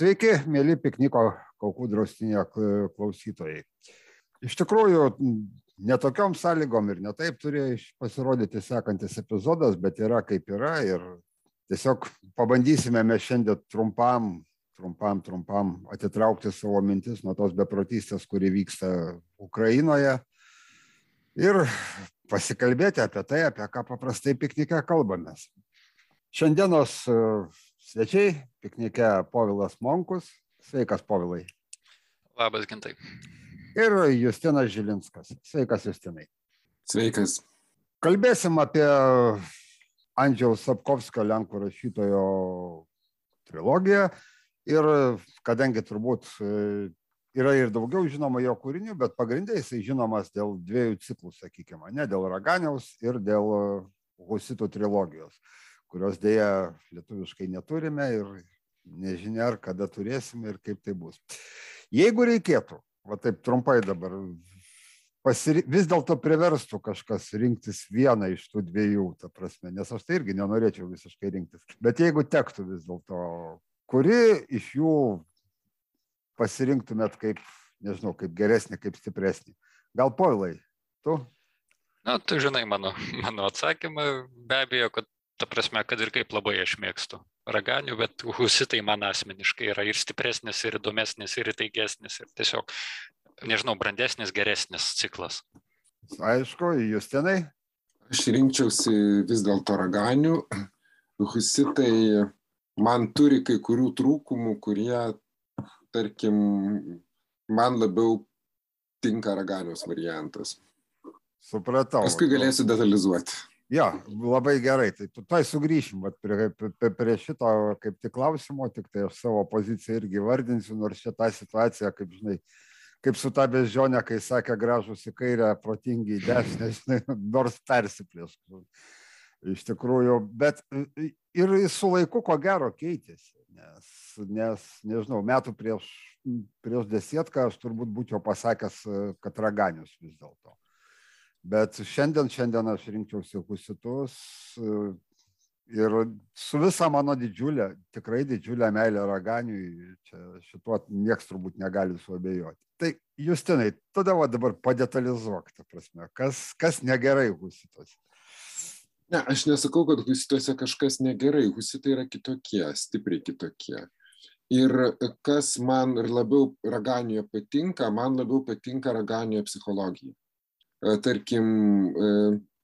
Sveiki, mėly pikniko Kaukų draustinio klausytojai. Iš tikrųjų, netokiom sąlygom ir netaip turėjo pasirodyti sekantis epizodas, bet yra kaip yra ir tiesiog pabandysime mes šiandien trumpam, trumpam, trumpam atitraukti savo mintis nuo tos beprotystės, kuri vyksta Ukrainoje ir pasikalbėti apie tai, apie ką paprastai piknike kalbamės. Šiandienos svečiai, piknike Povilas Monkus. Sveikas, Povilai. Labas, gintai. Ir Justinas Žilinskas. Sveikas, Justinai. Sveikas. Kalbėsim apie Andžiaus Sapkovskio Lenkų rašytojo trilogiją. Ir kadangi turbūt yra ir daugiau žinoma jo kūrinių, bet pagrindai jisai žinomas dėl dviejų ciklų, sakykime, ne dėl Raganiaus ir dėl Husitų trilogijos kurios dėja lietuviškai neturime ir nežinia, ar kada turėsime ir kaip tai bus. Jeigu reikėtų, va taip trumpai dabar, pasiri... vis dėlto priverstų kažkas rinktis vieną iš tų dviejų, ta prasme, nes aš tai irgi nenorėčiau visiškai rinktis, bet jeigu tektų vis dėlto, kuri iš jų pasirinktumėt kaip, nežinau, kaip geresnį, kaip stipresnį. Gal povilai, tu? Na, tu žinai mano, mano atsakymą, be abejo, kad ta prasme, kad ir kaip labai aš mėgstu raganių, bet husitai man asmeniškai yra ir stipresnis, ir įdomesnis, ir įtaigesnis, ir tiesiog, nežinau, brandesnis, geresnis ciklas. Aišku, jūs tenai? Aš rinkčiausi vis dėlto raganių. Husitai man turi kai kurių trūkumų, kurie, tarkim, man labiau tinka raganiaus variantas. Supratau. Paskui galėsiu detalizuoti. Jo, labai gerai, tai tu tai sugrįšim vat, prie, prie, prie šito kaip tik klausimo, tik tai aš savo poziciją irgi vardinsiu, nors šitą situaciją, kaip žinai, kaip su ta bežionė, kai sakė gražus į kairę, protingi į dešinę, žinai, nors persiplėš. Iš tikrųjų, bet ir su laiku ko gero keitėsi, nes, nes nežinau, metų prieš, prieš desietką aš turbūt būčiau pasakęs, kad raganius vis dėlto. Bet šiandien, šiandien aš rinkčiausi husitus ir su visa mano didžiulė, tikrai didžiulė meilė raganiui, čia šituo nieks turbūt negali suabejoti. Tai Justinai, tada va dabar padetalizuok, ta prasme, kas, kas negerai husituose. Ne, aš nesakau, kad husituose kažkas negerai, husitai yra kitokie, stipriai kitokie. Ir kas man ir labiau raganijoje patinka, man labiau patinka raganijoje psichologija tarkim,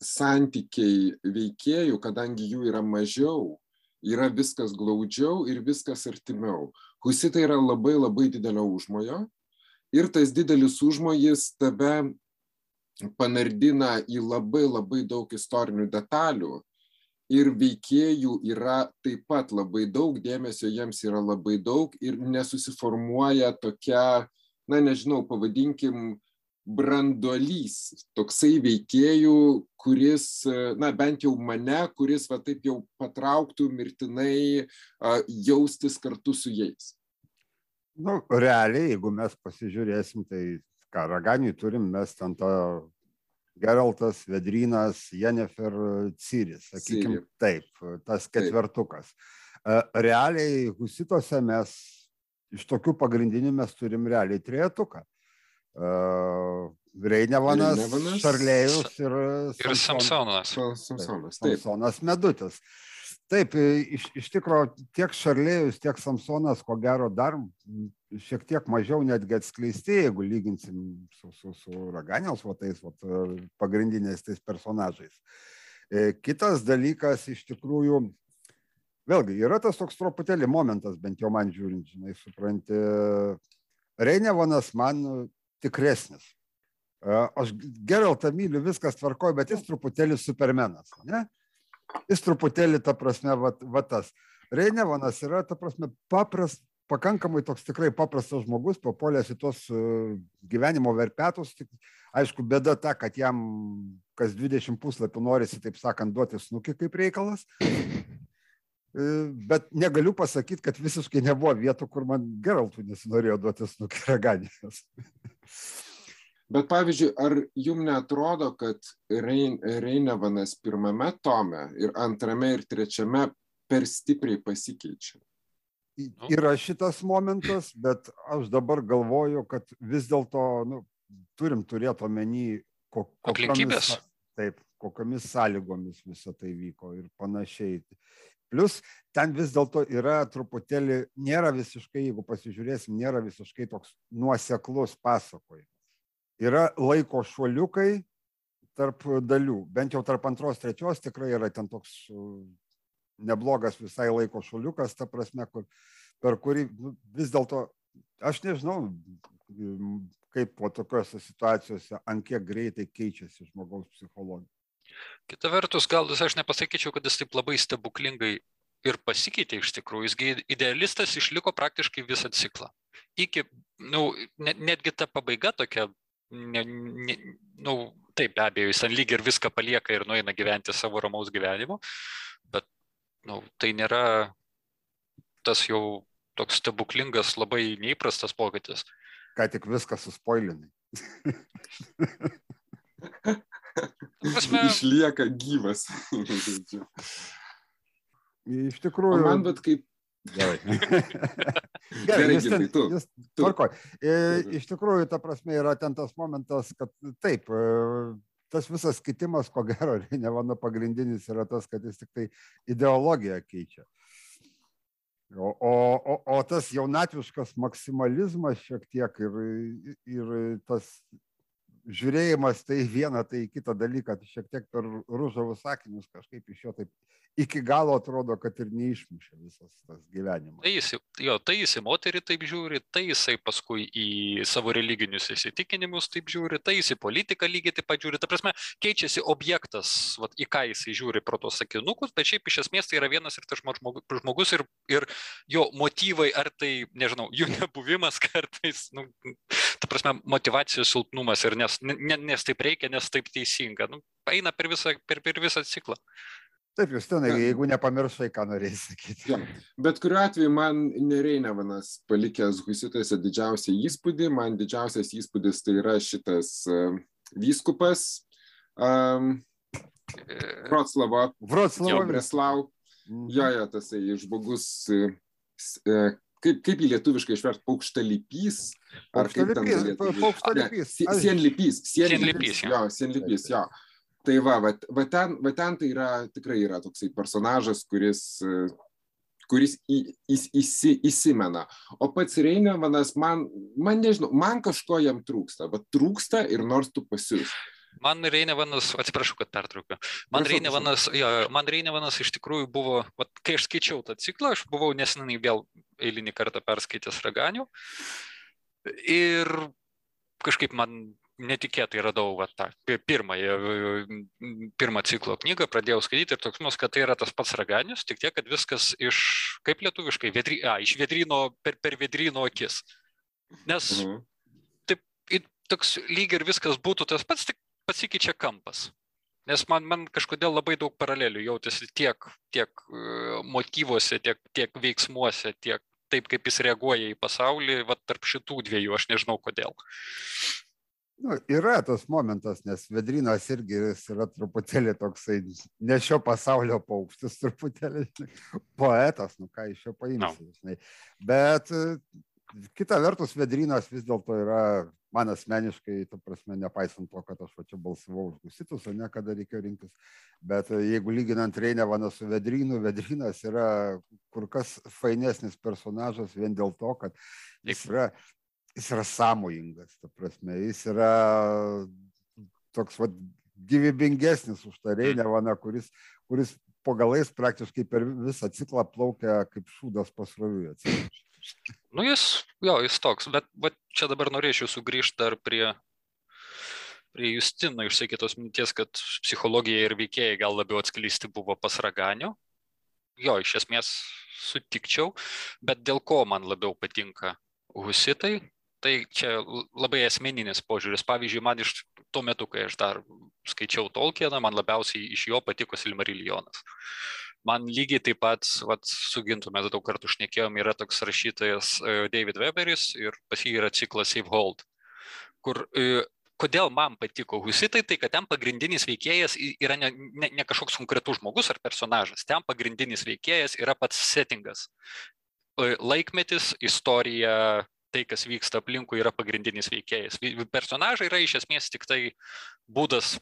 santykiai veikėjų, kadangi jų yra mažiau, yra viskas glaudžiau ir viskas artimiau. Husitai yra labai labai didelio užmojo ir tas didelis užmojis tave panardina į labai labai daug istorinių detalių ir veikėjų yra taip pat labai daug, dėmesio jiems yra labai daug ir nesusiformuoja tokia, na nežinau, pavadinkim, branduolys toksai veikėjų, kuris, na bent jau mane, kuris va taip jau patrauktų mirtinai jaustis kartu su jais. Nu, realiai, jeigu mes pasižiūrėsim, tai ką raganiui turim, mes ten tą Geraltas, Vedrynas, Jennifer Ciris, sakykime, taip, tas ketvertukas. Taip. Realiai, husitose mes iš tokių pagrindinių mes turim realiai trejetuką. Reinevanas, Reinevanas Šarlėjus ir, ir Samsonas. Samsonas, taip. Samsonas Medutis. Taip, iš, iš tikrųjų tiek Šarlėjus, tiek Samsonas, ko gero, dar šiek tiek mažiau netgi atskleisti, jeigu lyginsim su, su, su Raganiaus vatais, vat, pagrindiniais tais personažais. Kitas dalykas, iš tikrųjų, vėlgi, yra tas toks truputėlį momentas, bent jau man žiūrint, žinai, supranti, Reinevanas man tikresnis. Aš Geraltą myliu, viskas tvarkoju, bet jis truputėlį supermenas. Ne? Jis truputėlį, ta prasme, va, va tas. Reinevanas yra, ta prasme, papras, pakankamai toks tikrai paprastas žmogus, papuolęs į tos gyvenimo verpetus. Tik, aišku, bėda ta, kad jam kas 20 puslapių norisi, taip sakant, duoti snukį kaip reikalas. Bet negaliu pasakyti, kad visiškai nebuvo vietų, kur man Geraltų nesinorėjo duoti snukį raganės. Bet pavyzdžiui, ar jum netrodo, kad Rein, Reinevanas pirmame tome ir antrame ir trečiame per stipriai pasikeičia? Nu. yra šitas momentas, bet aš dabar galvoju, kad vis dėlto nu, turim turėti omeny, ko, Aplinkybės. taip, kokiamis sąlygomis visą tai vyko ir panašiai. Plus, ten vis dėlto yra truputėlį, nėra visiškai, jeigu pasižiūrėsim, nėra visiškai toks nuoseklus pasakojimas. Yra laiko šuoliukai tarp dalių, bent jau tarp antros, trečios tikrai yra ten toks uh, neblogas visai laiko šuoliukas, ta prasme, kur, per kurį nu, vis dėlto, aš nežinau, kaip po tokiuose situacijose, ant kiek greitai keičiasi žmogaus psichologija. Kita vertus, gal aš nepasakyčiau, kad jis taip labai stebuklingai ir pasikeitė iš tikrųjų. Jisgi idealistas išliko praktiškai visą ciklą. Iki, na, nu, net, netgi ta pabaiga tokia, ne, ne, na, nu, taip be abejo, jis ant lyg ir viską palieka ir nueina gyventi savo ramaus gyvenimo, bet, na, nu, tai nėra tas jau toks stebuklingas, labai neįprastas pokytis. Ką tik viską suspoilinai. Prasme... Išlieka gyvas. Iš tikrųjų. O man bet kaip. Gerai. Gerai, ten, Gintai, tu. jūs tvarkoj. E, Iš tikrųjų, ta prasme, yra ten tas momentas, kad taip, e, tas visas kitimas, ko gero, ne mano pagrindinis yra tas, kad jis tik tai ideologiją keičia. O, o, o, o tas jaunatviškas maksimalizmas šiek tiek ir, ir tas žiūrėjimas tai vieną, tai kitą dalyką, tai šiek tiek per ružavus sakinius kažkaip iš jo taip iki galo atrodo, kad ir neišmušė visas tas gyvenimas. Tai jis, jo, tai jis į moterį taip žiūri, tai jisai paskui į savo religinius įsitikinimus taip žiūri, tai jis į politiką lygiai taip pat žiūri. Ta prasme, keičiasi objektas, vat, į ką jisai žiūri pro tos sakinukus, bet šiaip iš esmės tai yra vienas ir tas žmogus ir, ir jo motyvai, ar tai, nežinau, jų nebuvimas kartais, nu, ta prasme, motivacijos silpnumas ir nes, ne, nes taip reikia, nes taip teisinga. Nu, eina per visą, per, per visą ciklą. Taip, jūs tenai, jeigu nepamiršai, ką norėjai sakyti. Ja. Bet kuriuo atveju man Nereinevanas palikęs Husitose didžiausią įspūdį, man didžiausias įspūdis tai yra šitas uh, vyskupas um, Vroclavo. Vroclavo. Breslau. Mhm. Jo, jo, tasai žmogus, uh, kaip, kaip į lietuviškai išvert, paukštalypys. Ar kaip ten? Paukštalypys. Sienlypys. Sienlypys. Jo, sienlypys, jo. jo tai va, va, va, ten, va ten tai yra tikrai yra toksai personažas, kuris, kuris į, į, įsi, įsimena. O pats Reinevanas, man, man nežinau, man kažko jam trūksta, bet trūksta ir nors tu pasiūs. Man Reinevanas, atsiprašau, kad pertraukiu. Man Reinevanas, jo, man Reinevanas iš tikrųjų buvo, vat, kai aš skaičiau tą ciklą, aš buvau nesenai vėl eilinį kartą perskaitęs Raganių. Ir kažkaip man netikėtai radau va, tą pirmąją, pirmą ciklo knygą, pradėjau skaityti ir toks mus, kad tai yra tas pats raganius, tik tiek, kad viskas iš, kaip lietuviškai, vedry, a, iš vedryno, per, per vedryno akis. Nes mhm. taip, toks lyg ir viskas būtų tas pats, tik pasikeičia kampas. Nes man, man kažkodėl labai daug paralelių jautėsi tiek, tiek uh, motyvuose, tiek, tiek veiksmuose, tiek taip, kaip jis reaguoja į pasaulį, va tarp šitų dviejų, aš nežinau kodėl. Nu, yra tas momentas, nes vedrinas irgi yra truputėlį toksai, ne šio pasaulio paukštis, truputėlį poetas, nu ką iš jo paimsi. No. Bet kita vertus, vedrinas vis dėlto yra, man asmeniškai, tu prasme, nepaisant to, kad aš va čia balsavau už gusitus, o ne kada reikėjo rinktis, bet jeigu lyginant Reinevaną su vedrinu, vedrinas yra kur kas fainesnis personažas vien dėl to, kad jis yra jis yra sąmojingas, ta prasme, jis yra toks va, gyvybingesnis už tą Reinevaną, kuris, kuris po galais praktiškai per visą ciklą plaukia kaip šūdas pasroviui. Nu jis, jo, jis toks, bet, bet čia dabar norėčiau sugrįžti dar prie, prie Justino išsakytos minties, kad psichologija ir veikėjai gal labiau atskleisti buvo pas Raganio. Jo, iš esmės sutikčiau, bet dėl ko man labiau patinka husitai, tai čia labai asmeninis požiūris. Pavyzdžiui, man iš tuo metu, kai aš dar skaičiau Tolkieną, man labiausiai iš jo patiko Silmariljonas. Man lygiai taip pat, vat, su Gintu mes daug kartų šnekėjom, yra toks rašytojas e, David Weberis ir pas jį yra ciklas Save Hold, kur e, kodėl man patiko Husitai, tai kad ten pagrindinis veikėjas yra ne, ne, ne kažkoks konkretus žmogus ar personažas, ten pagrindinis veikėjas yra pats settingas laikmetis, istorija, tai, kas vyksta aplinkui, yra pagrindinis veikėjas. Personažai yra iš esmės tik tai būdas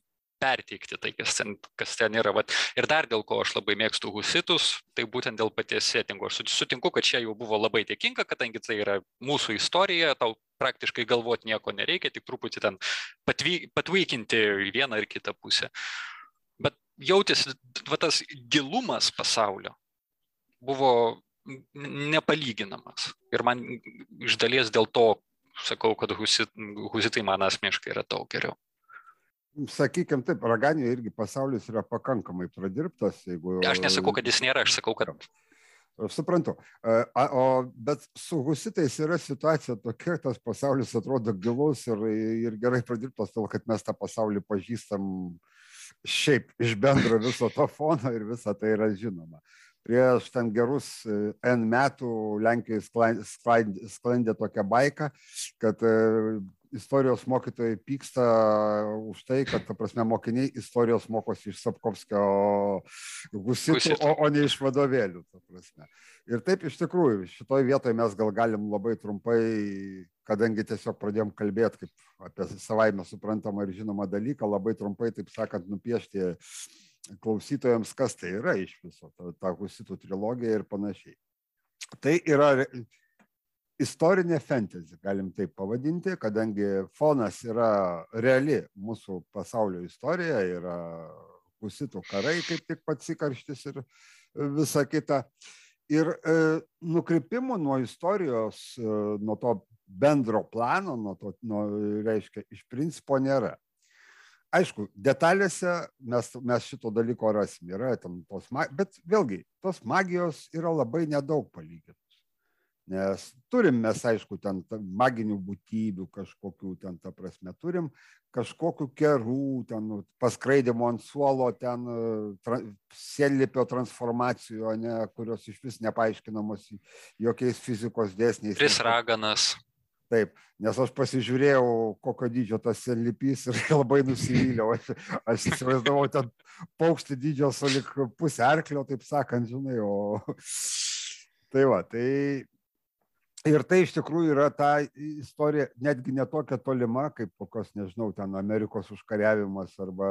perteikti tai, kas ten, kas ten yra. Vat. Ir dar dėl ko aš labai mėgstu husitus, tai būtent dėl paties settingo. Aš sutinku, kad čia jau buvo labai dėkinga, kadangi tai yra mūsų istorija, tau praktiškai galvoti nieko nereikia, tik truputį ten patvy, patvykinti į vieną ar kitą pusę. Bet jautėsi, va tas gilumas pasaulio buvo nepalyginamas. Ir man iš dalies dėl to sakau, kad husit, husitai man asmeniškai yra daug geriau. Sakykime taip, raganių irgi pasaulis yra pakankamai pradirbtas. Jeigu... Aš nesakau, kad jis nėra, aš sakau, kad... Aš suprantu. O, bet su husitais yra situacija tokia, tas pasaulis atrodo gilus ir, ir gerai pradirbtas, tol kad mes tą pasaulį pažįstam šiaip iš bendro viso to fono ir visa tai yra žinoma prieš ten gerus e, N metų Lenkijoje sklandė tokia baika, kad e, istorijos mokytojai pyksta už tai, kad, ta prasme, mokiniai istorijos mokosi iš Sapkovskio gusitų, o, o ne iš vadovėlių. Ir taip iš tikrųjų, šitoje vietoje mes gal galim labai trumpai, kadangi tiesiog pradėjom kalbėti kaip apie savaime suprantamą ir žinomą dalyką, labai trumpai, taip sakant, nupiešti klausytojams, kas tai yra iš viso, ta, ta husitų trilogija ir panašiai. Tai yra istorinė fantasy, galim taip pavadinti, kadangi fonas yra reali mūsų pasaulio istorija, yra husitų karai, kaip tik pats įkarštis ir visa kita. Ir e, nukrypimų nuo istorijos, e, nuo to bendro plano, nuo to, nuo, reiškia, iš principo nėra aišku, detalėse mes, mes šito dalyko rasim, yra tam tos, bet vėlgi, tos magijos yra labai nedaug palyginus. Nes turim mes, aišku, ten maginių būtybių kažkokių, ten, ta prasme, turim kažkokių kerų, ten nu, paskraidimo ant suolo, ten tra, sienlipio transformacijų, ne, kurios iš vis nepaaiškinamos jokiais fizikos dėsniais. Tris raganas. Taip, nes aš pasižiūrėjau, kokio dydžio tas senlipys ir labai nusivyliau. Aš, aš įsivaizdavau ten paukštį dydžio sulik pusę arklio, taip sakant, žinai, o tai va, tai Ir tai iš tikrųjų yra ta istorija, netgi netokia tolima, kaip kokios, nežinau, ten Amerikos užkariavimas arba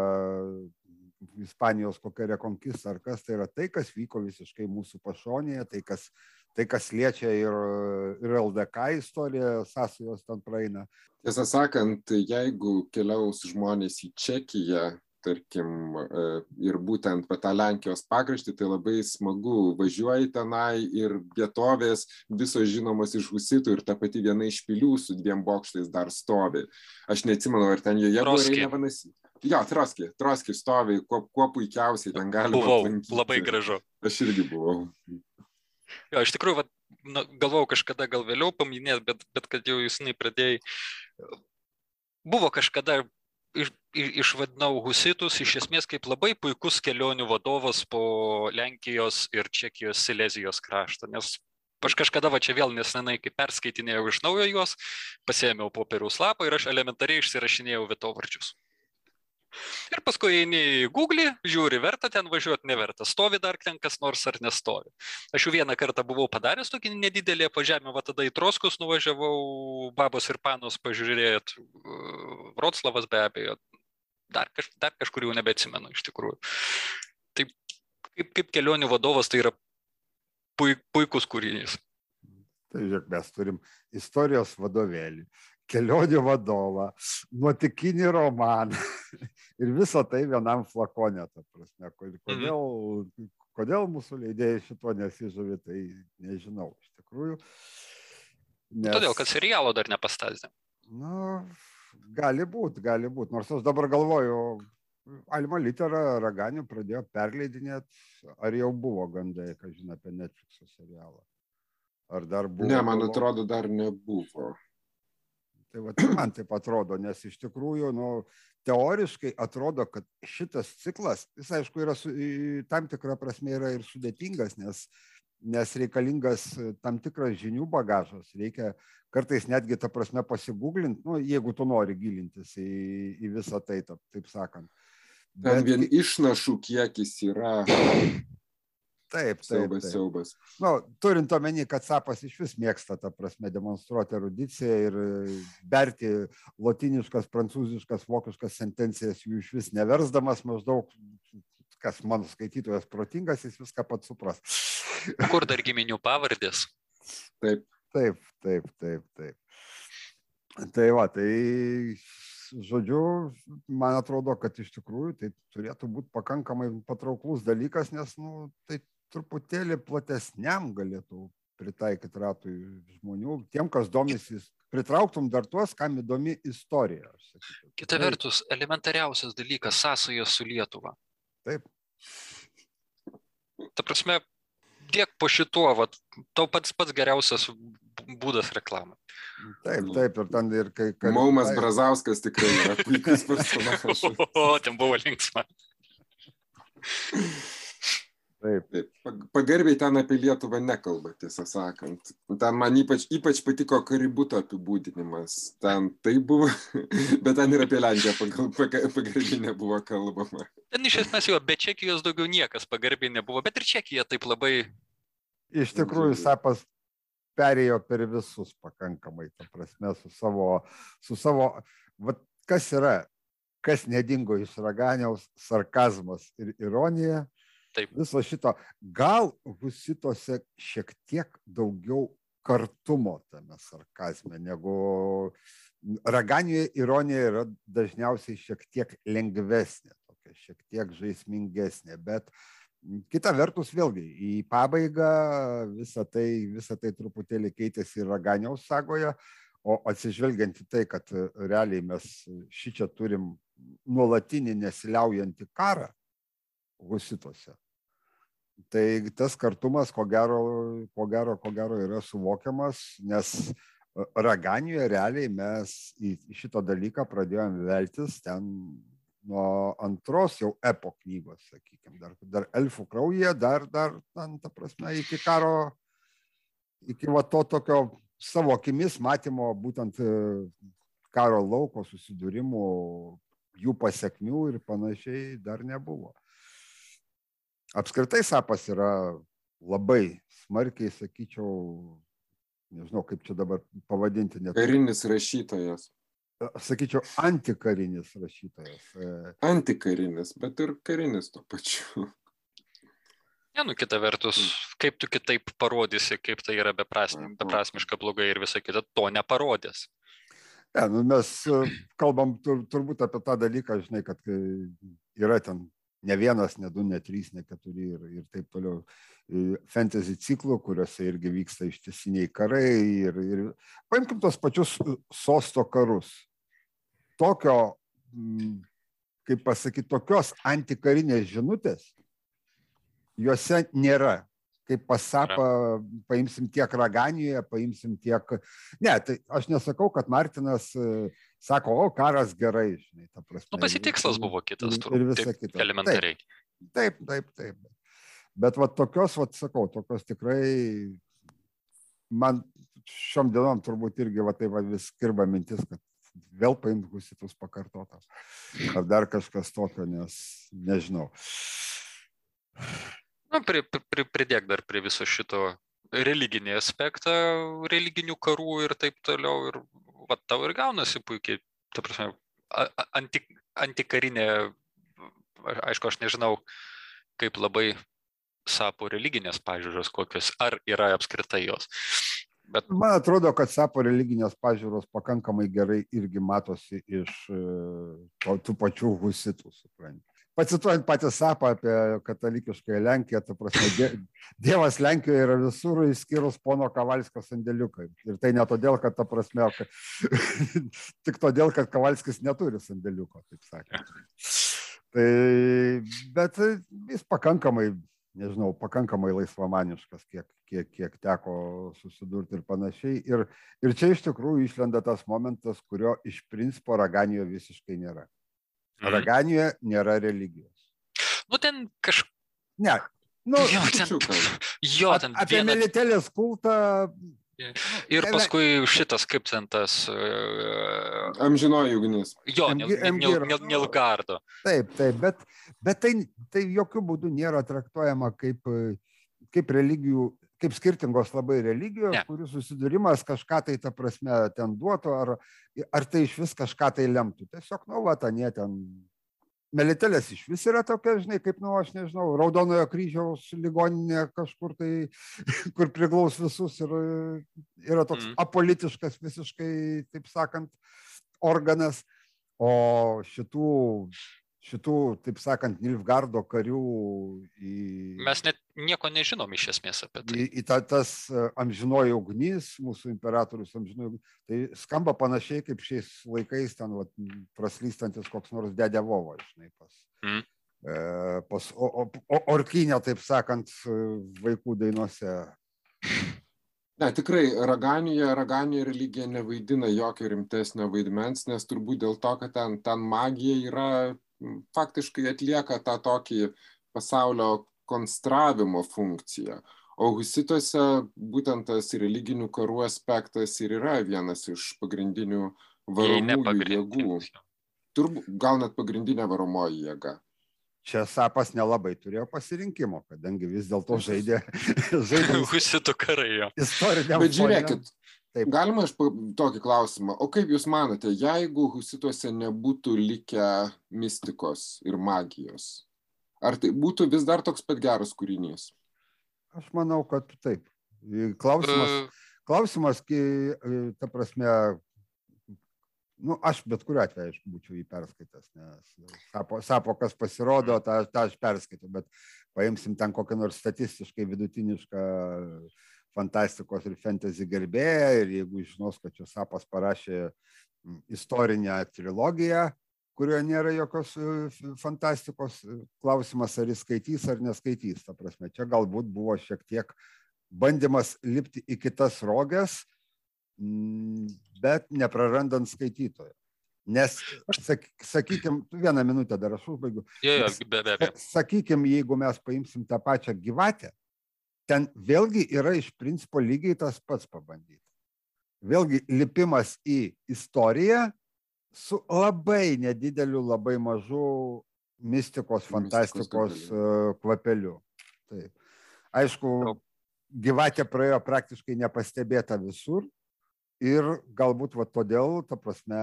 Ispanijos kokia rekonkista ar kas, tai yra tai, kas vyko visiškai mūsų pašonėje, tai kas tai kas liečia ir, ir LDK istoriją, sąsajos ten praeina. Tiesą sakant, jeigu keliaus žmonės į Čekiją, tarkim, e, ir būtent tą Lenkijos pakraštį, tai labai smagu, važiuoji tenai ir vietovės visos žinomos iš husitų ir ta pati viena iš pilių su dviem bokštais dar stovi. Aš neatsimenu, ar ten joje buvo Reinevanas. Jo, Troski, Troski stovi, kuo, kuo puikiausiai ten galima. Buvau, aplankyti. labai gražu. Aš irgi buvau. Jo, iš tikrųjų, va, nu, galvojau kažkada gal vėliau paminėti, bet, bet kad jau jūs nepradėjai. Buvo kažkada išvadinau husitus iš esmės kaip labai puikus kelionių vadovas po Lenkijos ir Čekijos Silezijos kraštą, nes aš kažkada va čia vėl nesenai, kai perskaitinėjau iš naujo juos, pasėmiau popieriaus lapą ir aš elementariai išsirašinėjau vietovardžius. Ir paskui eini į Google, žiūri, verta ten važiuoti, neverta, stovi dar ten kas nors ar nestovi. Aš jau vieną kartą buvau padaręs tokį nedidelį po žemę, va tada į Troskus nuvažiavau, babos ir panos pažiūrėt, Vroclavas be abejo, dar, kaž, dar kažkur jau nebeatsimenu iš tikrųjų. Taip, kaip, kaip kelionių vadovas tai yra puik, puikus kūrinys. Tai žiūrėk, mes turim istorijos vadovėlį, kelionių vadovą, nuotikinį romaną ir visą tai vienam flakone, ta prasme. Mhm. Kodėl, mhm. kodėl mūsų leidėjai šito nesižavi, tai nežinau iš tikrųjų. Nes... Todėl, kad serialo dar nepastatė. Na, gali būti, gali būti. Nors aš dabar galvoju, Alma Litera Raganių pradėjo perleidinėti, ar jau buvo gandai, ką žinai apie Netflix serialą. Ar dar buvo? Ne, man atrodo, dar nebuvo. Tai va, man taip atrodo, nes iš tikrųjų, nu, teoriškai atrodo, kad šitas ciklas, jis aišku, yra su, tam tikrą prasme yra ir sudėtingas, nes, nes reikalingas tam tikras žinių bagažas, reikia kartais netgi tą prasme pasigūglinti, nu, jeigu tu nori gilintis į, į visą tai, taip sakant. Bet vien išnašų kiekis yra Taip, taip. Siaubas, taip. siaubas. Nu, turint omeny, kad sapas iš vis mėgsta, ta prasme, demonstruoti erudiciją ir e, berti lotiniškas, prancūziškas, vokiškas sentencijas jų iš vis neversdamas maždaug, kas mano skaitytojas protingas, jis viską pats supras. Kur dar giminių pavardės? Taip, Taip, taip, taip, taip. Tai va, tai žodžiu, man atrodo, kad iš tikrųjų tai turėtų būti pakankamai patrauklus dalykas, nes, nu, tai truputėlį platesniam galėtų pritaikyti ratui žmonių, tiem, kas domisi, pritrauktum dar tuos, kam įdomi istorija. Kita vertus, elementariausias dalykas - sąsajos su Lietuva. Taip, Ta prasme, tiek po šituo, vat, tau pats pats geriausias būdas reklamai. taip, taip, ir ten ir kai... kai Maumas tai- Brazauskas tikrai yra puikus personažas. O, ten buvo linksma. Taip, Taip, pag- pagarbiai ten apie Lietuvą nekalba, tiesą sakant. Ten man ypač, ypač patiko kaributo apibūdinimas. Ten tai buvo, bet ten ir apie Lenkiją pagal- paga- pagarbiai nebuvo kalbama. Ten iš esmės jo, be Čekijos daugiau niekas pagarbiai nebuvo, bet ir Čekija taip labai iš tikrųjų sapas perėjo per visus pakankamai, ta prasme, su savo, su savo, vat kas yra, kas nedingo iš raganiaus, sarkazmas ir ironija. Taip. Viso šito, gal husitose šiek tiek daugiau kartumo tame sarkazme, negu raganijoje ironija yra dažniausiai šiek tiek lengvesnė, tokia šiek tiek žaismingesnė, bet Kita vertus, vėlgi, į pabaigą visą tai, visą tai truputėlį keitėsi ir Raganiaus sagoje, o atsižvelgiant į tai, kad e, realiai mes šį čia turim nuolatinį nesiliaujantį karą husituose, tai tas kartumas, ko gero, ko gero, ko gero yra suvokiamas, nes e, Raganijoje realiai mes į šitą dalyką pradėjom veltis ten nuo antros jau epo knygos, sakykime, dar, dar elfų kraujyje, dar, dar, ten, ta prasme, iki karo, iki va to tokio savo akimis matymo būtent e, karo lauko susidūrimų, jų pasiekmių ir panašiai dar nebuvo. Apskritai sapas yra labai smarkiai, sakyčiau, nežinau kaip čia dabar pavadinti, net, Karinis rašytojas. Sakyčiau, antikarinis rašytojas. E, Antikarinis, bet ir karinis tuo pačiu. Ne, nu kita vertus, kaip tu kitaip parodysi, kaip tai yra beprasmi, Mhm. beprasmiška blogai ir visa kita, to neparodės. Ne, nu mes e, kalbam tur, turbūt apie tą dalyką, žinai, kad kai yra ten ne vienas, ne du, ne trys, ne keturi ir, ir taip toliau e, fantasy ciklų, kuriuose irgi vyksta ištisiniai karai. Ir, ir paimkim tos pačius e, sosto karus. Tokio, mm, kaip pasakyti, tokios antikarinės žinutės juose nėra. Kaip pasapą, paimsim tiek Raganijoje, paimsim tiek Ne, tai aš nesakau, kad Martinas e, sako, o karas gerai, žinai, ta prasme. Nu, pasitikslas buvo kitas, ir- ir visa turbūt. kita. Taip, elementariai. Taip, taip, taip. Bet va tokios, va sakau, tokios tikrai, man šiom dienom turbūt irgi va taip va vis skirba mintis, kad vėl paimti husitus pakartotas. Ar dar kažkas tokio, nes nežinau. Nu, pri, pri, pri- pridėk dar prie viso šito religinį aspektą, religinių karų ir taip toliau. Ir va, tau ir gaunasi puikiai, ta prasme, anti, antikarinė, aišku, aš nežinau, kaip labai sapo religinės pažiūros kokios, ar yra apskritai jos. Bet Man atrodo, kad sapo religinės pažiūros pakankamai gerai irgi matosi iš to, tų pačių husitų, suprantate. Pacituojant patį sapą apie katalikišką Lenkiją, ta prasme, die, Dievas Lenkijoje yra visur, išskyrus pono Kavalskio sandėliukai. Ir tai ne todėl, kad, ta prasme, kad, tik todėl, kad Kavalskis neturi sandėliuko, taip sakant. Tai, bet jis pakankamai, nežinau, pakankamai laisvamaniškas, kiek, kiek, kiek teko susidurti ir panašiai. Ir, ir čia iš tikrųjų išlenda tas momentas, kurio iš principo Raganijoje visiškai nėra. Mhm. Raganijoje nėra religijos. Nu, ten kažkaip. Ne. Nu, Jo, ten, jo, ten apie viena, Melitelės kultą. ir paskui šitas, kaip ten tas, e, Amžinoji ugnis. jo, Nilgardo. Taip, taip, bet, bet tai, tai jokių būdų nėra traktuojama kaip, kaip religijų, kaip skirtingos labai religijos, ne. kurių susidūrimas kažką tai ta prasme ten duotų, ar, ar tai iš vis kažką tai lemtų. Tiesiog, nu, va, ten jie ten Melitelės iš vis yra tokia, žinai, kaip, nu, aš nežinau, Raudonojo kryžiaus ligoninė kažkur tai, kur priglaus visus ir yra toks mm. apolitiškas visiškai, taip sakant, organas. O šitų šitų, taip sakant, Nilfgardo karių į... Mes net nieko nežinom iš esmės apie tai. Į, į ta, tas e, amžinoji ugnis, mūsų imperatorius amžinoji ugnis, tai skamba panašiai kaip šiais laikais ten vat, praslystantis koks nors dėdė Vovo, žinai, pas, mm. e, pas o, o, o, orkinė, taip sakant, vaikų dainuose. Ne, tikrai, Raganijoje, Raganijoje religija nevaidina jokio rimtesnio vaidmens, nes turbūt dėl to, kad ten, ten magija yra faktiškai atlieka tą tokį pasaulio konstravimo funkciją. O husituose būtent tas religinių karų aspektas ir yra vienas iš pagrindinių varomųjų jėgų. Turbūt gal net pagrindinė varomoji jėga. Čia Sapas nelabai turėjo pasirinkimo, kadangi vis dėlto žaidė, žaidė husitų karai. Istoriniam Bet žiūrėkit, Taip. Galima aš tokį klausimą. O kaip Jūs manote, jeigu husituose nebūtų likę mistikos ir magijos, ar tai būtų vis dar toks pat geras kūrinys? Aš manau, kad taip. Klausimas, klausimas kai, ta prasme, nu, aš bet kuriuo atveju, aišku, būčiau jį perskaitęs, nes sapo, sapo kas pasirodo, tą, tą aš perskaitau, bet paimsim ten kokią nors statistiškai vidutinišką fantastikos ir fantasy gerbėją ir jeigu žinos, kad Česapas parašė istorinę trilogiją, kurioje nėra jokios e, fantastikos, e, klausimas, ar jis skaitys ar neskaitys. Ta prasme, čia galbūt buvo šiek tiek bandymas lipti į kitas rogės, bet neprarandant skaitytojo. Nes, sakykime, vieną minutę dar aš užbaigiu. Ja, ja, be, be, be. Sakykime, jeigu mes paimsim tą pačią gyvatę, ten vėlgi yra iš principo lygiai tas pats pabandyti. Vėlgi lipimas į istoriją su labai nedideliu, labai mažu mistikos, fantastikos mistikos kvapeliu. Taip. Aišku, gyvatė praėjo praktiškai nepastebėta visur ir galbūt va todėl, ta prasme,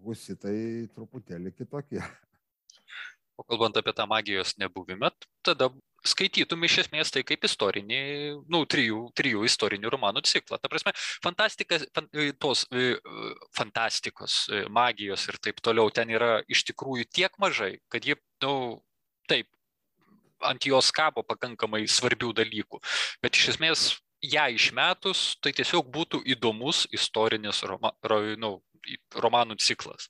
husitai truputėlį kitokie. O kalbant apie tą magijos nebuvimą, tada skaitytum iš esmės tai kaip istorinį, nu, trijų, trijų istorinių romanų ciklą. Ta prasme, fantastika, fan, e, tos e, fantastikos, e, magijos ir taip toliau ten yra iš tikrųjų tiek mažai, kad ji, nu, taip, ant jos kabo pakankamai svarbių dalykų. Bet iš esmės ją išmetus, tai tiesiog būtų įdomus istorinis roma, ro, nu, romanų ciklas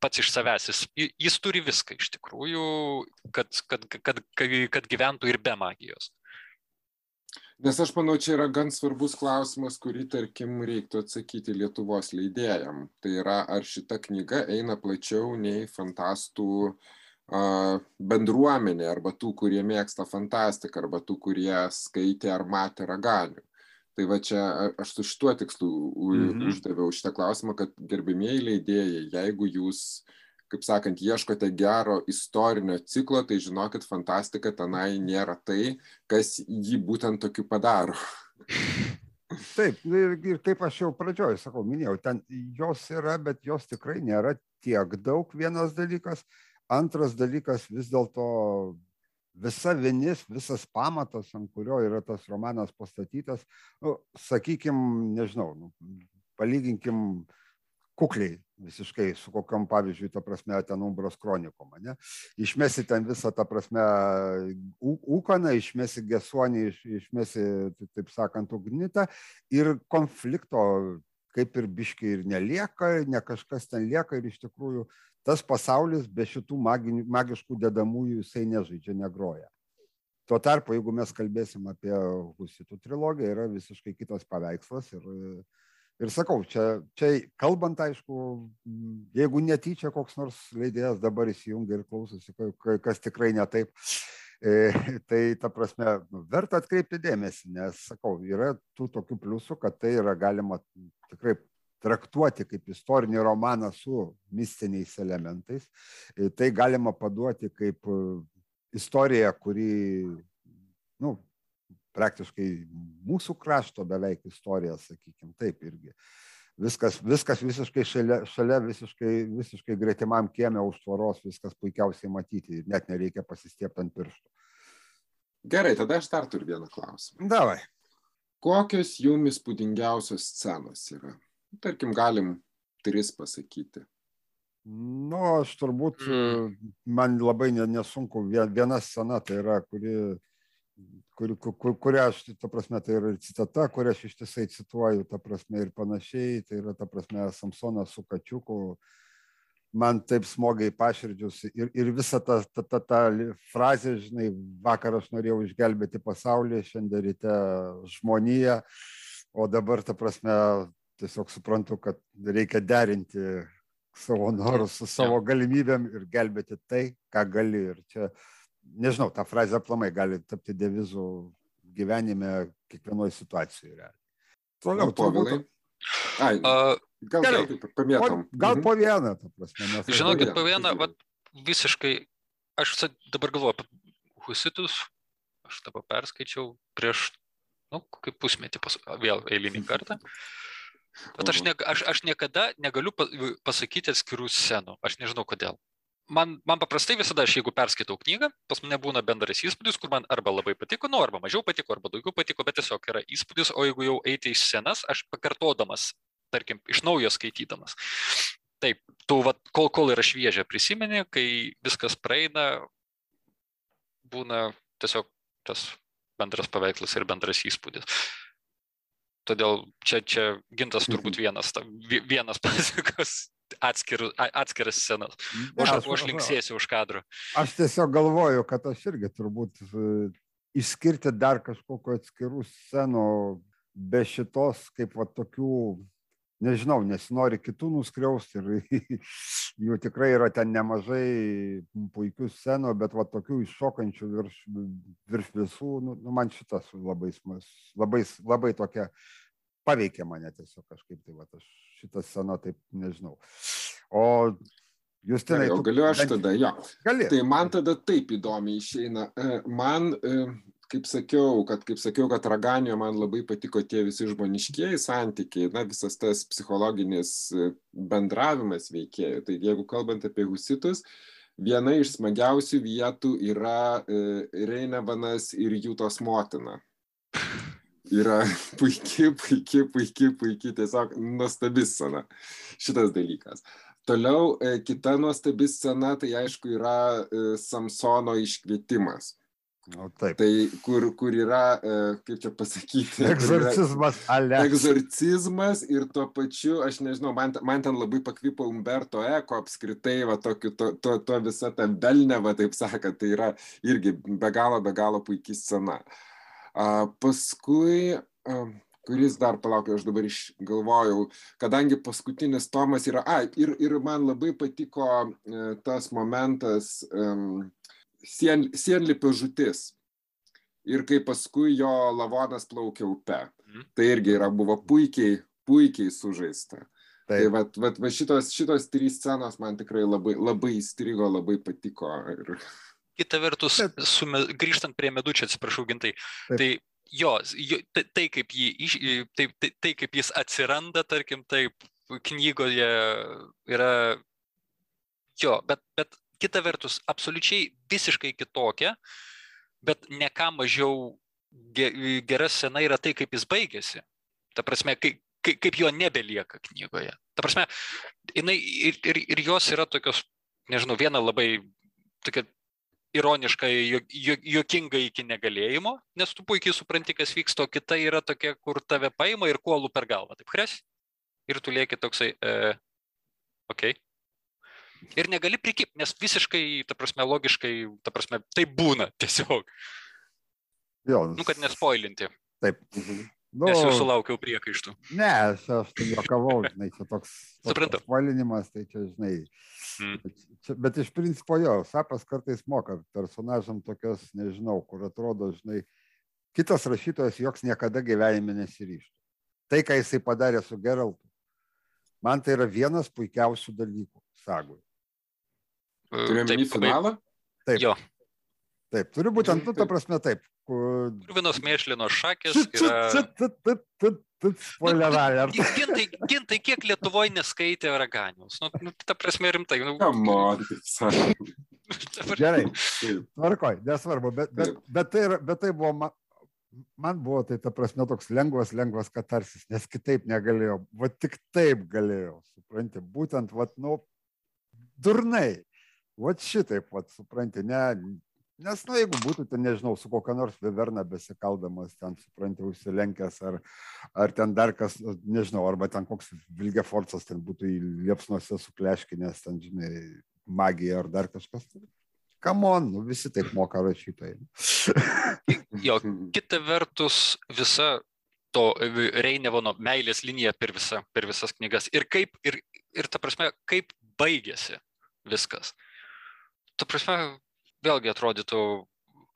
pats iš savęs. Jis, jis turi viską iš tikrųjų, kad, kad, kad, kad, gyventų ir be magijos. Nes aš manau, čia yra gan svarbus klausimas, kurį, tarkim, reiktų atsakyti Lietuvos leidėjam. Tai yra, ar šita knyga eina plačiau nei fantastų uh, bendruomenė, arba tų, kurie mėgsta fantastiką, arba tų, kurie skaitė ar matė raganių. Tai va čia aš su šituo tikslu mhm. uždaviau šitą klausimą, kad gerbimieji leidėjai, jeigu jūs, kaip sakant, ieškote gero istorinio ciklo, tai žinokit, fantastika tenai nėra tai, kas jį būtent tokiu padaro. Taip, nu ir, ir kaip aš jau pradžioj sakau, minėjau, ten jos yra, bet jos tikrai nėra tiek daug vienas dalykas. Antras dalykas vis dėlto visa vinis, visas pamatas, ant kurio yra tas romanas pastatytas, nu, sakykim, nežinau, nu, palyginkim kukliai visiškai su kokiam, pavyzdžiui, ta prasme, ten umbros kronikom, ne? Išmesi ten visą, ta prasme, ūkaną, išmesi gesuonį, iš, išmesi, taip sakant, ugnitą ir konflikto kaip ir biški ir nelieka, ne kažkas ten lieka ir iš tikrųjų tas pasaulis be šitų maginių, magiškų dedamųjų jisai nežaidžia, negroja. Tuo tarpu, jeigu mes kalbėsim apie Husitų trilogiją, yra visiškai kitas paveikslas ir, ir sakau, čia, čia kalbant, aišku, jeigu netyčia koks nors leidėjas dabar įsijungia ir klausosi, kas tikrai ne taip, e, tai ta prasme, nu, verta atkreipti dėmesį, nes, sakau, yra tų tokių pliusų, kad tai yra galima tikrai traktuoti kaip istorinį romaną su mistiniais elementais. Tai galima paduoti kaip istoriją, kuri nu, praktiškai mūsų krašto beveik istorija, sakykime, taip irgi. Viskas, viskas visiškai šalia, šalia visiškai, visiškai gretimam kiemė už tvoros, viskas puikiausiai matyti ir net nereikia pasistiepti ant pirštų. Gerai, tada aš dar turiu vieną klausimą. Davai. Kokios jums įspūdingiausios scenos yra? Tarkim, galim tris pasakyti. Nu, aš turbūt, Mm. man labai ne- nesunku, vie- viena scena tai yra, kuri, kuri, kur, kurią aš, ta prasme, tai yra citata, kurią aš ištisai cituoju, ta prasme, ir panašiai, tai yra, ta prasme, Samsonas su kačiuku, man taip smogia į paširdžius ir, ir visa ta, ta, ta, ta frazė, žinai, vakar aš norėjau išgelbėti pasaulį, šiandien ryte žmoniją, o dabar, ta prasme, tiesiog suprantu, kad reikia derinti savo norus su savo galimybėm ir gelbėti tai, ką gali. Ir čia, nežinau, ta frazė aplamai gali tapti devizu gyvenime kiekvienoje situacijoje. Toliau, Gal povilai? Ai, Uh, gal, gerai. gal pamėtom. po, gal Mhm. po vieną, ta prasme. Aš- Žinokit, po vieną, vat, visiškai, aš dabar galvoju apie husitus, aš dabar perskaičiau prieš, nu, kaip pusmetį, pas, vėl eilinį kartą. Bet aš, ne, aš, aš niekada negaliu pa- pasakyti atskirų scenų, aš nežinau kodėl. Man, man paprastai visada, aš jeigu perskaitau knygą, pas mane būna bendras įspūdis, kur man arba labai patiko, nu, arba mažiau patiko, arba daugiau patiko, bet tiesiog yra įspūdis, o jeigu jau eiti į scenas, aš pakartodamas, tarkim, iš naujo skaitydamas. Taip, tu, vat, kol, kol yra šviežia prisimeni, kai viskas praeina, būna tiesiog tas bendras paveikslas ir bendras įspūdis. Todėl čia, čia gintas turbūt vienas, ta- vi- vienas pasakos atskirus, a- atskiras scenas. O aš, aš linksėsiu už kadro. Aš tiesiog galvoju, kad aš irgi turbūt e, išskirti dar kažkokiu atskirų scenų be šitos, kaip va tokių, nežinau, nesinori kitų nuskriausti ir jų tikrai yra ten nemažai puikių scenų, bet va tokių iššokančių virš, virš visų, nu, nu, man šitas labai, smas, labai, labai tokia paveikė mane tiesiog kažkaip, tai va aš šitą sceną taip nežinau. O Gerai, o tu galiu aš tada, jo. Gali. Tai man tada taip įdomiai išeina. E, Man, e, kaip sakiau, kad, kaip sakiau, kad Raganio man labai patiko tie visi žmoniškieji santykiai, na, visas tas psichologinis e, bendravimas veikėjų. Tai jeigu kalbant apie husitus, viena iš smagiausių vietų yra Reinevanas ir Jūtos motina. Yra puikiai, puikiai, puikiai, puikiai, tiesiog nuostabi scena šitas dalykas. Toliau e, kita nuostabi scena, tai aišku yra e, Samsono iškvietimas. O, taip. Tai kur, kur yra, e, kaip čia pasakyti, Egzorcizmas ale. egzorcizmas ir tuo pačiu, aš nežinau, man, man ten labai pakvipo Umberto Eko apskritai, va, tokiu, to, to, to visa ta velneva, taip sakant, tai yra irgi be galo, be galo puikiai scena. A, paskui, a, kuris dar palaukia, aš dabar išgalvojau, kadangi paskutinis tomas yra, ai, ir, ir man labai patiko e, tas momentas um, sien, sienlipio žutis. Ir kai paskui jo lavonas plaukia upe. Mhm. Tai irgi yra, buvo puikiai, puikiai sužaista. Tai Taip. va, va, va šitos, šitos trys scenos man tikrai labai, labai įstrigo, labai patiko. Ir... Kita vertus, su, grįžtant prie medučio, atsiprašau, gintai, Taip. tai jo, jo tai, tai, kaip jį, tai, tai, tai kaip jis atsiranda, tarkim, taip, knygoje yra, jo, bet, bet kita vertus, absoliučiai visiškai kitokia, bet ne ką mažiau ge- gera scena yra tai, kaip jis baigėsi. Ta prasme, kai, kai, kaip jo nebelieka knygoje. Ta prasme, jinai ir, ir, ir jos yra tokios, nežinau, viena labai tokia ironiška, jo- jo- juokinga iki negalėjimo, nes tu puikiai supranti, kas vyksta, o kita yra tokia, kur tave paima ir kuolų per galvą, taip kres. Ir tu lieki toksai, e, okei. Okay. Ir negali prikipti, nes visiškai, ta prasme, logiškai, ta prasme, tai būna tiesiog. Jo, Nu, kad nespoilinti, Taip. Mhm. Nu, nes jau sulaukiau priekaištų. Ne, aš, aš tai juokavau, žinai, čia toks, toks valinimas, tai čia, žinai. Mm. Bet, čia, bet iš principo jo, sapas kartais moka personažam tokias, nežinau, kur atrodo, žinai, kitas rašytojas joks niekada gyvenime nesiryštų. Tai, ką jisai padarė su Geraltu, man tai yra vienas puikiausių dalykų sagui. Turėjome į finalą? Taip. Jo. Taip, turi būtent, nu, ta prasme, taip. Purvinos mėšlino šakės. Spoileralė. Nu, gintai, gintai, kiek Lietuvoje neskaitė raganius? Nu, nu, ta prasme, rimtai. Nu, Kamon, Gerai, tvarkoj, nesvarbu, bet, bet, bet, tai, bet tai buvo, ma- man buvo tai ta prasme toks lengvas, lengvas katarsis, nes kitaip negalėjau, va tik taip galėjau, supranti, būtent, va, nu, durnai, va šitaip, va, supranti, ne, nes, nu, jeigu būtų, ten, nežinau, su kokia nors viverna besikaldamas, ten, supranti, užsilenkęs, ar, ar ten dar kas, nežinau, arba ten koks Vilgeforcas ten būtų į liepsnuose sukleškinęs, ten, žinai, magija ar dar kažkas. Kamon, nu, visi taip moka rašytojai. Jo, kita vertus, visa to Reinevono meilės linija per, visa, per visas knygas. Ir kaip, ir, ir ta prasme, kaip baigėsi viskas. Ta prasme, vėlgi atrodytų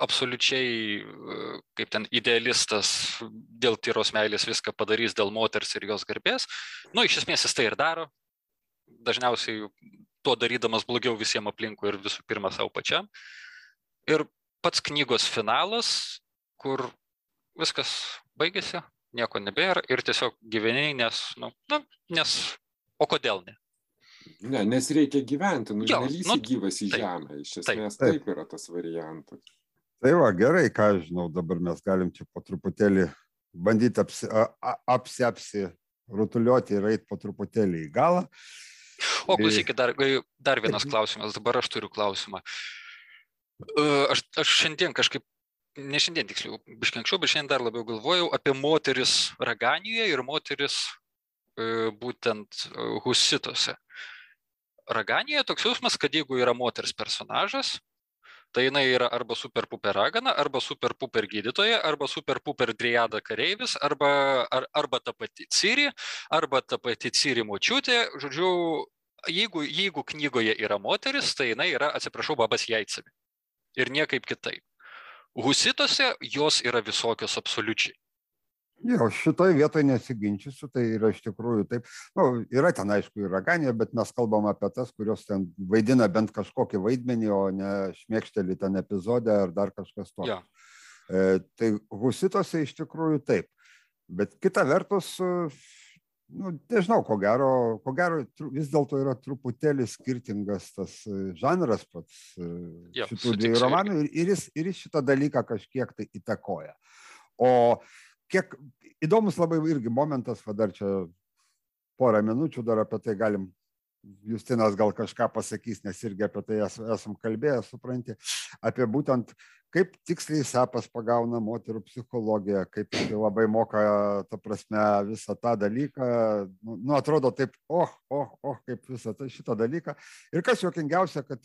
absoliučiai, e, kaip ten idealistas dėl tyros meilės viską padarys dėl moters ir jos garbės. Nu, iš esmės jis tai ir daro. Dažniausiai tuo darydamas blogiau visiems aplinkui ir visų pirma savo pačiam. Ir pats knygos finalas, kur viskas baigėsi, nieko nebėra ir tiesiog gyveniai, nes, nu, na, nes, o kodėl ne? Ne, nes reikia gyventi, nu, Jo, nelysi nu, gyvas į taip, žemę. Iš taip. esmės Taip. taip yra tas variantas. Tai va, gerai, ką aš žinau, dabar mes galim čia po truputėlį bandyti apsi, apsi, apsi rutuliuoti ir eiti po truputėlį į galą. O klausykit, dar, dar vienas klausimas, dabar aš turiu klausimą. E, Aš, aš šiandien kažkaip, ne šiandien tiksliau, biškiai anksčiau, bet šiandien dar labiau galvojau apie moteris Raganijoje ir moteris e, būtent e, Husituose. Raganijoje toks jausmas, kad jeigu yra moters personažas, tai jinai yra arba super puper ragana, arba super puper gydytoja, arba super puper driada kareivis, arba, ar, arba ta pati Ciri, arba ta pati Ciri močiutė. Žodžiu, jeigu, jeigu knygoje yra moteris, tai jinai yra, atsiprašau, babas jaicami. Ir niekaip kitaip. Husituose jos yra visokios absoliučiai. Jo, šitoj vietoje nesiginčysiu, tai yra iš tikrųjų taip. Nu, yra ten, aišku, ir raganė, bet mes kalbam apie tas, kurios ten vaidina bent kažkokį vaidmenį, o ne šmėkštelį ten epizodę ar dar kažkas to. Jo. E, tai husitose iš tikrųjų taip. Bet kita vertus, e, nu, nežinau, ko gero, ko gero vis dėlto yra truputėlį skirtingas tas e, žanras pats e, Jo, šitų dviejų romanų ir, ir, jis, ir jis šitą dalyką kažkiek tai įtakoja. O kiek įdomus labai irgi momentas, va dar čia porą minučių dar apie tai galim. Justinas gal kažką pasakys, nes irgi apie tai es- esam kalbėję, supranti, apie būtent kaip tiksliai sepas pagauna moterų psichologiją, kaip jis labai moka, ta prasme, visą tą dalyką. Nu, nu atrodo taip, oh, oh, oh, kaip visą tą, šitą dalyką. Ir kas juokingiausia, kad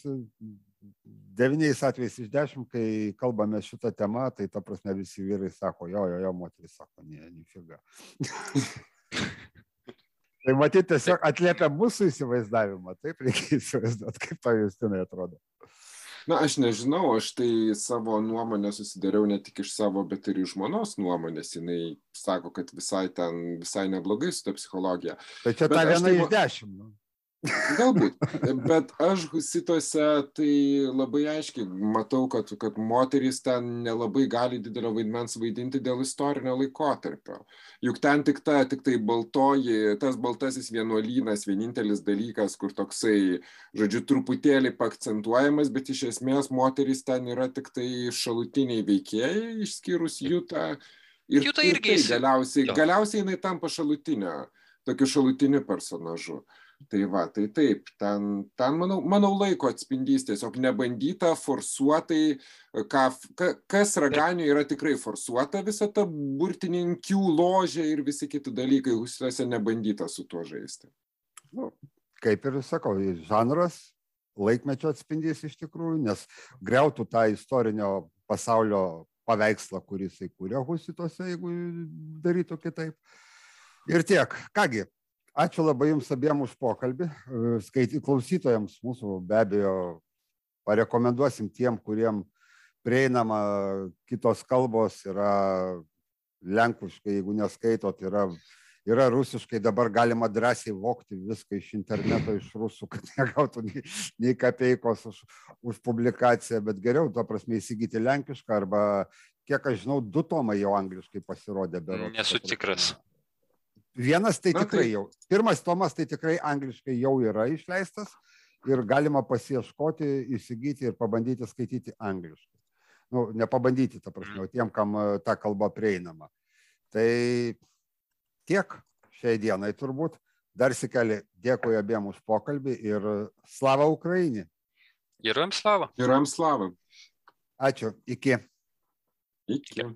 devyniais atvejais iš dešimt, kai kalbame šitą temą, tai ta prasme visi vyrai sako, jo, jo, jo, moteris sako, ne, nifiga. tai matyti tiesiog atliepia mūsų įsivaizdavimą, taip reikia įsivaizduoti, kaip to Justinai atrodo. Na, aš nežinau, aš tai savo nuomonę susidariau ne tik iš savo, bet ir iš žmonos nuomonės. Jis sako, kad visai ten, visai neblogai su ta psichologija. Tai čia Bet ta viena tai iš dešimt. Nu. Galbūt, bet aš husituose tai labai aiškiai matau, kad, kad moterys ten nelabai gali didelio vaidmens vaidinti dėl istorinio laikotarpio. Juk ten tik ta, tik tai baltoji, tas baltasis vienuolynas, vienintelis dalykas, kur toksai, žodžiu, truputėlį pakcentuojamas, bet iš esmės moterys ten yra tik tai šalutiniai veikėjai, išskyrus Jutą. Ir, Juta ir irgi tai įsi- galiausiai, galiausiai jinai tampa šalutinio, tokiu šalutiniu personažu. Tai va, tai taip, ten, ten manau, manau laiko atspindys tiesiog nebandyta forsuotai, ką, ka, kas raganių yra tikrai forsuota, visa ta burtininkių ložė ir visi kiti dalykai, užsiuose nebandyta su tuo žaisti. Nu, kaip ir sakau, žanras, laikmečio atspindys iš tikrųjų, nes greutų tą istorinio pasaulio paveikslą, kurį jisai kūrė husitose, jeigu darytų kitaip. Ir tiek. Kągi, ačiū labai Jums abiem už pokalbį. Skaity klausytojams mūsų be abejo parekomenduosim tiem, kuriem prieinama kitos kalbos yra lenkuškai, jeigu neskaitot, yra yra rusiškai, dabar galima drąsiai vokti viską iš interneto, iš rusų, kad negautų nei, nei kapeikos už, už publikaciją, bet geriau, to prasme, įsigyti lenkišką arba, kiek aš žinau, du tomai jau angliškai pasirodė. Berods, Nesu tikras. Vienas tai Na, tikrai tai- jau. Pirmas tomas tai tikrai angliškai jau yra išleistas ir galima pasieškoti, įsigyti ir pabandyti skaityti angliškai. Nu, nepabandyti, ta prasme, o tiem, kam e, ta kalba prieinama. Tai tiek šiai dienai turbūt. Dar sikeli dėkui abiem už pokalbį ir slava Ukrainai. Geruojam slavą. Geram slavam. Ačiū. Iki. Iki.